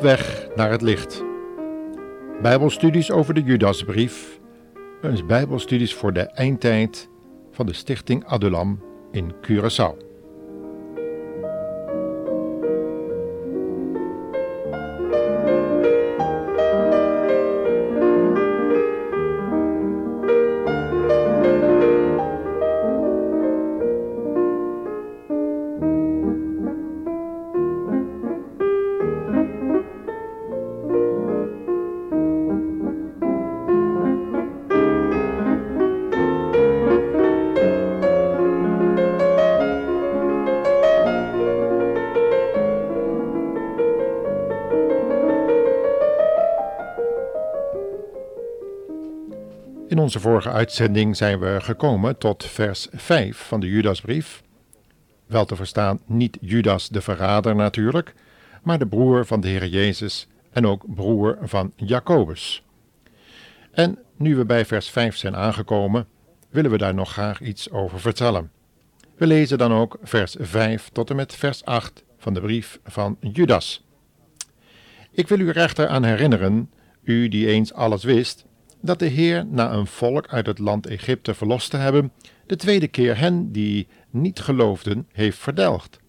Weg naar het licht. Bijbelstudies over de Judasbrief. Een Bijbelstudies voor de eindtijd van de Stichting Adulam in Curaçao. Onze vorige uitzending zijn we gekomen tot vers 5 van de Judasbrief. Wel te verstaan niet Judas de verrader natuurlijk, maar de broer van de Heer Jezus en ook broer van Jacobus. En nu we bij vers 5 zijn aangekomen, willen we daar nog graag iets over vertellen. We lezen dan ook vers 5 tot en met vers 8 van de brief van Judas. Ik wil u er echter aan herinneren, u die eens alles wist, dat de Heer na een volk uit het land Egypte verlost te hebben, de tweede keer hen die niet geloofden heeft verdelgd.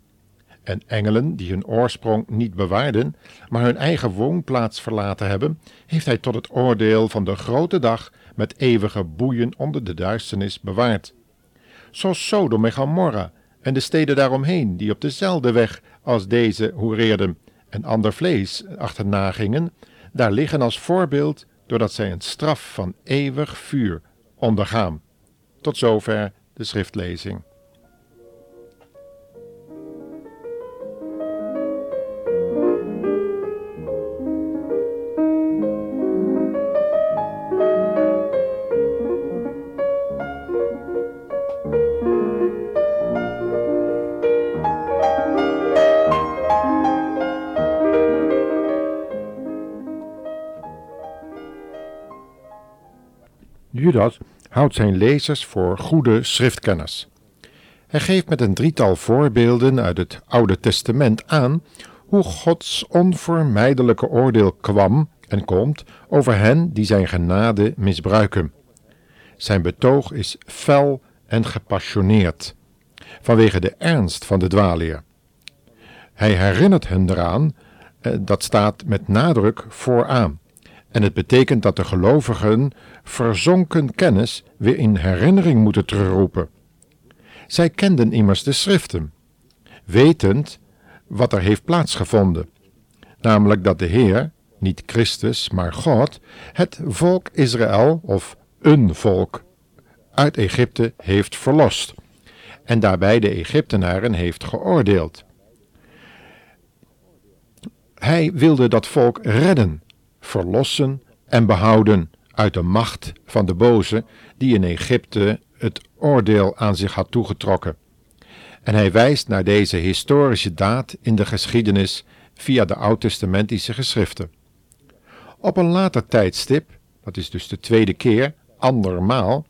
En engelen die hun oorsprong niet bewaarden, maar hun eigen woonplaats verlaten hebben, heeft hij tot het oordeel van de grote dag met eeuwige boeien onder de duisternis bewaard. Zoals Sodom en Gomorra en de steden daaromheen, die op dezelfde weg als deze hoereerden en ander vlees achterna gingen, daar liggen als voorbeeld doordat zij een straf van eeuwig vuur ondergaan. Tot zover de schriftlezing. Judas houdt zijn lezers voor goede schriftkenners. Hij geeft met een drietal voorbeelden uit het Oude Testament aan hoe Gods onvermijdelijke oordeel kwam en komt over hen die zijn genade misbruiken. Zijn betoog is fel en gepassioneerd, vanwege de ernst van de dwaalleer. Hij herinnert hen eraan, eh, dat staat met nadruk vooraan. En het betekent dat de gelovigen verzonken kennis weer in herinnering moeten terugroepen. Zij kenden immers de schriften, wetend wat er heeft plaatsgevonden, namelijk dat de Heer, niet Christus, maar God, het volk Israël, of een volk, uit Egypte heeft verlost en daarbij de Egyptenaren heeft geoordeeld. Hij wilde dat volk redden verlossen en behouden uit de macht van de boze die in Egypte het oordeel aan zich had toegetrokken. En hij wijst naar deze historische daad in de geschiedenis via de oud-testamentische geschriften. Op een later tijdstip, dat is dus de tweede keer, andermaal,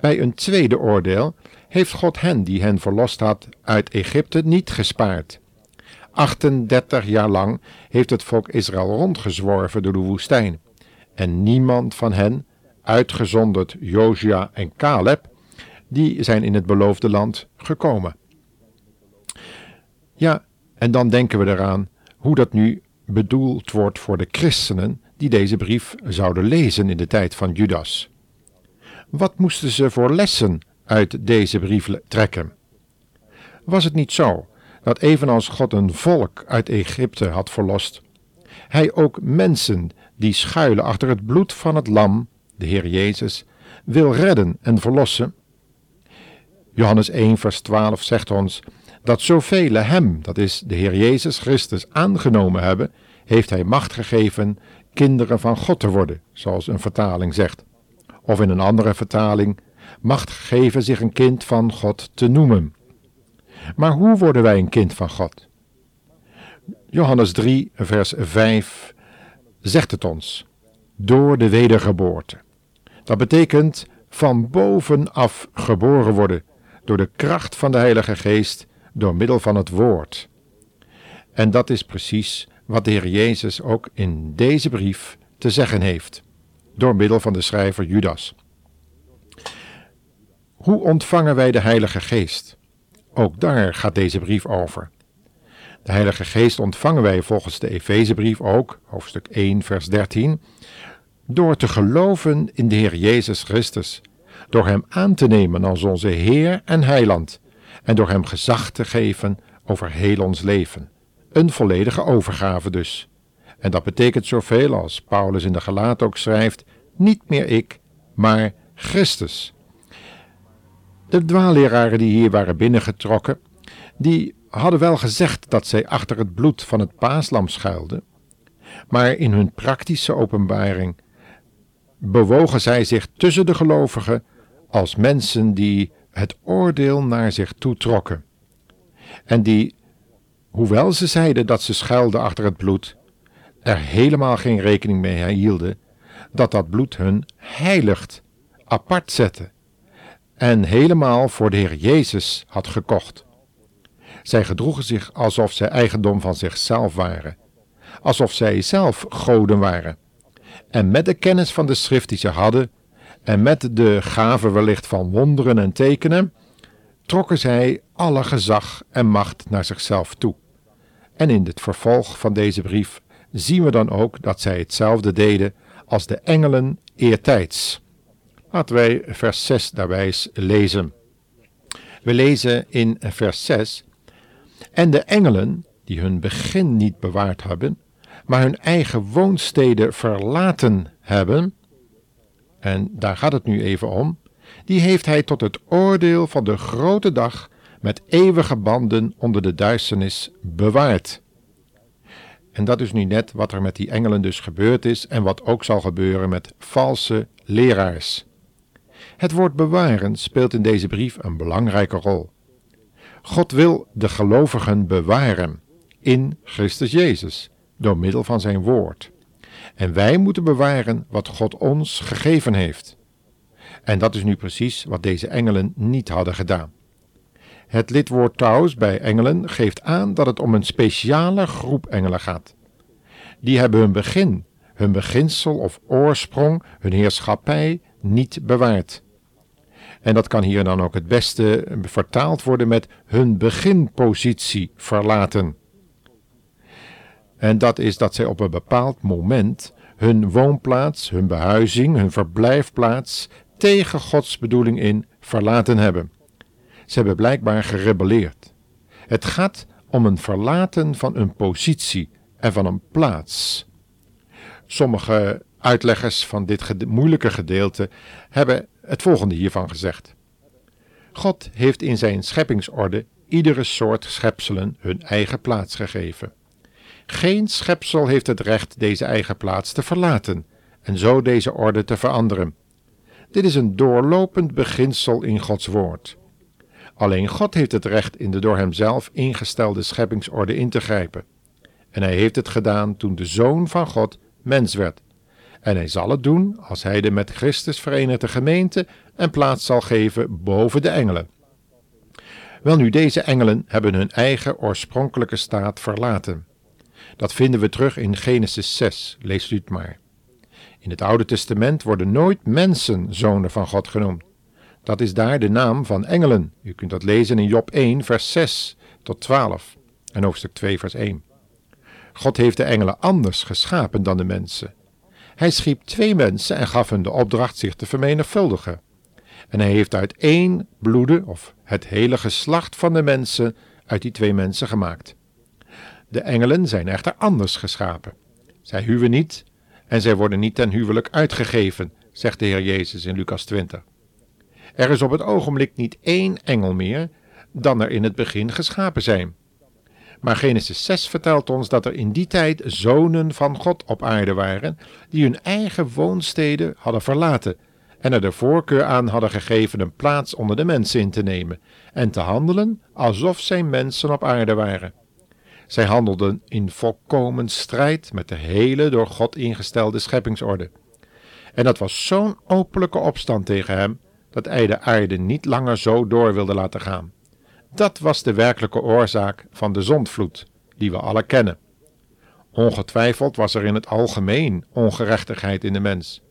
bij een tweede oordeel, heeft God hen die hen verlost had uit Egypte niet gespaard. 38 jaar lang heeft het volk Israël rondgezworven door de woestijn. En niemand van hen, uitgezonderd Josia en Caleb, die zijn in het beloofde land gekomen. Ja, en dan denken we eraan hoe dat nu bedoeld wordt voor de christenen die deze brief zouden lezen in de tijd van Judas. Wat moesten ze voor lessen uit deze brief trekken? Was het niet zo dat evenals God een volk uit Egypte had verlost, hij ook mensen die schuilen achter het bloed van het lam, de Heer Jezus, wil redden en verlossen? Johannes 1, vers 12 zegt ons dat zoveel hem, dat is de Heer Jezus Christus, aangenomen hebben, heeft hij macht gegeven kinderen van God te worden, zoals een vertaling zegt. Of in een andere vertaling, macht gegeven zich een kind van God te noemen. Maar hoe worden wij een kind van God? Johannes 3, vers 5 zegt het ons: door de wedergeboorte. Dat betekent van bovenaf geboren worden, door de kracht van de Heilige Geest, door middel van het Woord. En dat is precies wat de Heer Jezus ook in deze brief te zeggen heeft, door middel van de schrijver Judas. Hoe ontvangen wij de Heilige Geest? Ook daar gaat deze brief over. De Heilige Geest ontvangen wij volgens de Efezebrief ook, hoofdstuk 1, vers 13, door te geloven in de Heer Jezus Christus, door Hem aan te nemen als onze Heer en Heiland en door Hem gezag te geven over heel ons leven. Een volledige overgave dus. En dat betekent zoveel als Paulus in de Gelaat ook schrijft: niet meer ik, maar Christus. De dwaalleraren die hier waren binnengetrokken, die hadden wel gezegd dat zij achter het bloed van het paaslam schuilden, maar in hun praktische openbaring bewogen zij zich tussen de gelovigen als mensen die het oordeel naar zich toetrokken en die, hoewel ze zeiden dat ze schuilden achter het bloed, er helemaal geen rekening mee hielden dat dat bloed hun heiligt, apart zette en helemaal voor de Heer Jezus had gekocht. Zij gedroegen zich alsof zij eigendom van zichzelf waren, alsof zij zelf goden waren. En met de kennis van de schrift die ze hadden, en met de gave wellicht van wonderen en tekenen, trokken zij alle gezag en macht naar zichzelf toe. En in het vervolg van deze brief zien we dan ook dat zij hetzelfde deden als de engelen eertijds. Laten wij vers 6 daarbij lezen. We lezen in vers 6: En de engelen, die hun begin niet bewaard hebben, maar hun eigen woonsteden verlaten hebben, en daar gaat het nu even om, die heeft hij tot het oordeel van de grote dag met eeuwige banden onder de duisternis bewaard. En dat is nu net wat er met die engelen dus gebeurd is en wat ook zal gebeuren met valse leraars. Het woord bewaren speelt in deze brief een belangrijke rol. God wil de gelovigen bewaren in Christus Jezus door middel van zijn woord. En wij moeten bewaren wat God ons gegeven heeft. En dat is nu precies wat deze engelen niet hadden gedaan. Het lidwoord trouwens bij engelen geeft aan dat het om een speciale groep engelen gaat. Die hebben hun begin, hun beginsel of oorsprong, hun heerschappij niet bewaard. En dat kan hier dan ook het beste vertaald worden met hun beginpositie verlaten. En dat is dat zij op een bepaald moment hun woonplaats, hun behuizing, hun verblijfplaats tegen Gods bedoeling in verlaten hebben. Ze hebben blijkbaar gerebelleerd. Het gaat om een verlaten van een positie en van een plaats. Sommige uitleggers van dit moeilijke gedeelte hebben het volgende hiervan gezegd. God heeft in zijn scheppingsorde iedere soort schepselen hun eigen plaats gegeven. Geen schepsel heeft het recht deze eigen plaats te verlaten en zo deze orde te veranderen. Dit is een doorlopend beginsel in Gods woord. Alleen God heeft het recht in de door hemzelf ingestelde scheppingsorde in te grijpen. En hij heeft het gedaan toen de Zoon van God mens werd. En hij zal het doen als hij de met Christus verenigde gemeente een plaats zal geven boven de engelen. Welnu, deze engelen hebben hun eigen oorspronkelijke staat verlaten. Dat vinden we terug in Genesis 6, lees u het maar. In het Oude Testament worden nooit mensen zonen van God genoemd. Dat is daar de naam van engelen. U kunt dat lezen in Job 1, vers 6 tot 12 en hoofdstuk 2, vers 1. God heeft de engelen anders geschapen dan de mensen. Hij schiep twee mensen en gaf hen de opdracht zich te vermenigvuldigen. En hij heeft uit één bloede, of het hele geslacht van de mensen, uit die twee mensen gemaakt. De engelen zijn echter anders geschapen. Zij huwen niet en zij worden niet ten huwelijk uitgegeven, zegt de Heer Jezus in Lucas 20. Er is op het ogenblik niet één engel meer dan er in het begin geschapen zijn. Maar Genesis 6 vertelt ons dat er in die tijd zonen van God op aarde waren, die hun eigen woonsteden hadden verlaten en er de voorkeur aan hadden gegeven een plaats onder de mensen in te nemen en te handelen alsof zij mensen op aarde waren. Zij handelden in volkomen strijd met de hele door God ingestelde scheppingsorde. En dat was zo'n openlijke opstand tegen hem dat hij de aarde niet langer zo door wilde laten gaan. Dat was de werkelijke oorzaak van de zondvloed, die we alle kennen. Ongetwijfeld was er in het algemeen ongerechtigheid in de mens.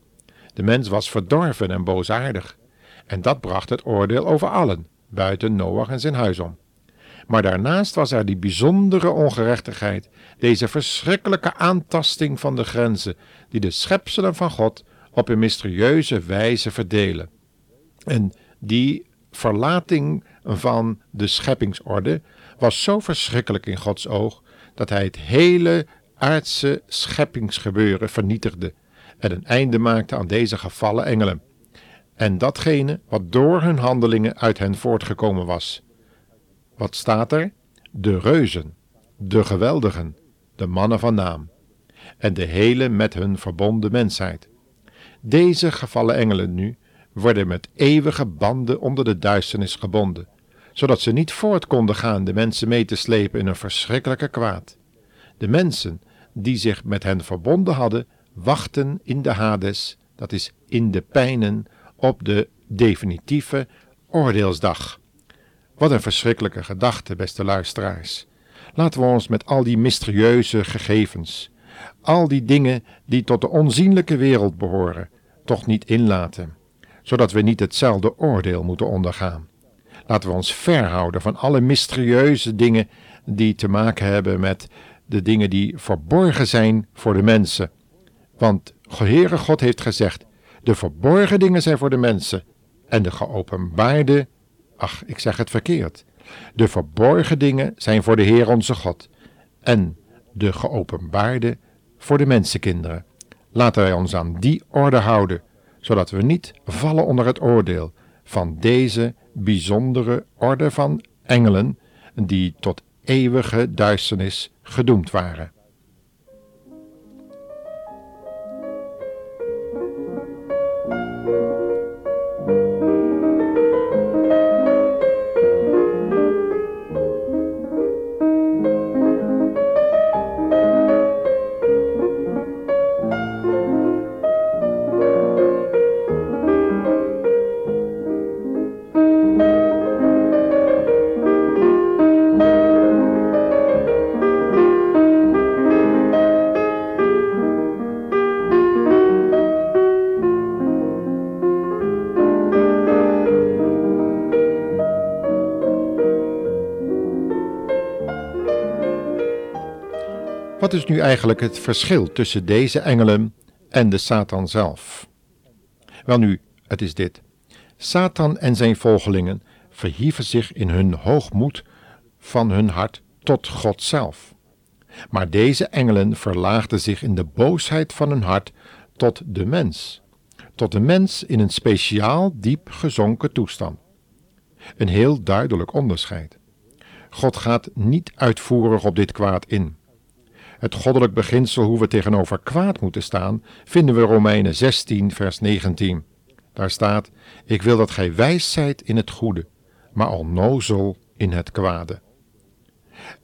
De mens was verdorven en boosaardig, en dat bracht het oordeel over allen, buiten Noach en zijn huis om. Maar daarnaast was er die bijzondere ongerechtigheid, deze verschrikkelijke aantasting van de grenzen, die de schepselen van God op een mysterieuze wijze verdelen. En die verlating van de scheppingsorde was zo verschrikkelijk in Gods oog dat hij het hele aardse scheppingsgebeuren vernietigde en een einde maakte aan deze gevallen engelen en datgene wat door hun handelingen uit hen voortgekomen was. Wat staat er? De reuzen, de geweldigen, de mannen van naam en de hele met hun verbonden mensheid. Deze gevallen engelen nu worden met eeuwige banden onder de duisternis gebonden, zodat ze niet voort konden gaan de mensen mee te slepen in een verschrikkelijke kwaad. De mensen die zich met hen verbonden hadden, wachten in de Hades, dat is in de pijnen, op de definitieve oordeelsdag. Wat een verschrikkelijke gedachte, beste luisteraars. Laten we ons met al die mysterieuze gegevens, al die dingen die tot de onzienlijke wereld behoren, toch niet inlaten, zodat we niet hetzelfde oordeel moeten ondergaan. Laten we ons verhouden van alle mysterieuze dingen die te maken hebben met de dingen die verborgen zijn voor de mensen. Want Heere God heeft gezegd: de verborgen dingen zijn voor de mensen en de geopenbaarde, ach, ik zeg het verkeerd. De verborgen dingen zijn voor de Heer onze God en de geopenbaarde voor de mensenkinderen. Laten wij ons aan die orde houden, zodat we niet vallen onder het oordeel van deze bijzondere orde van engelen die tot eeuwige duisternis gedoemd waren. Is nu eigenlijk het verschil tussen deze engelen en de Satan zelf? Welnu, het is dit. Satan en zijn volgelingen verhieven zich in hun hoogmoed van hun hart tot God zelf. Maar deze engelen verlaagden zich in de boosheid van hun hart tot de mens, tot de mens in een speciaal diep gezonken toestand. Een heel duidelijk onderscheid. God gaat niet uitvoerig op dit kwaad in. Het goddelijk beginsel hoe we tegenover kwaad moeten staan, vinden we Romeinen 16, vers 19. Daar staat: Ik wil dat gij wijs zijt in het goede, maar onnozel in het kwade.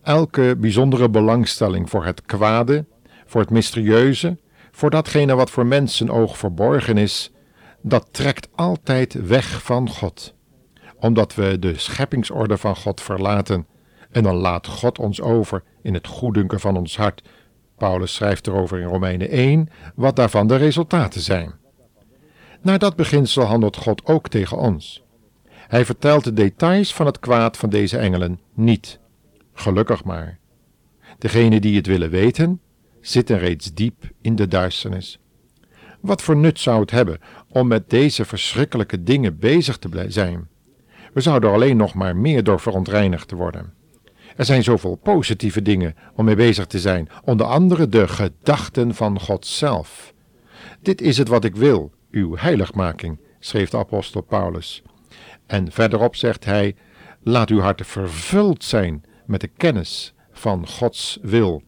Elke bijzondere belangstelling voor het kwade, voor het mysterieuze, voor datgene wat voor mensen oog verborgen is, dat trekt altijd weg van God, omdat we de scheppingsorde van God verlaten en dan laat God ons over in het goeddunken van ons hart. Paulus schrijft erover in Romeinen 1 wat daarvan de resultaten zijn. Naar dat beginsel handelt God ook tegen ons. Hij vertelt de details van het kwaad van deze engelen niet. Gelukkig maar. Degenen die het willen weten, zitten reeds diep in de duisternis. Wat voor nut zou het hebben om met deze verschrikkelijke dingen bezig te zijn? We zouden alleen nog maar meer door verontreinigd te worden. Er zijn zoveel positieve dingen om mee bezig te zijn, onder andere de gedachten van God zelf. Dit is het wat ik wil, uw heiligmaking, schreef de apostel Paulus. En verderop zegt hij: Laat uw hart vervuld zijn met de kennis van Gods wil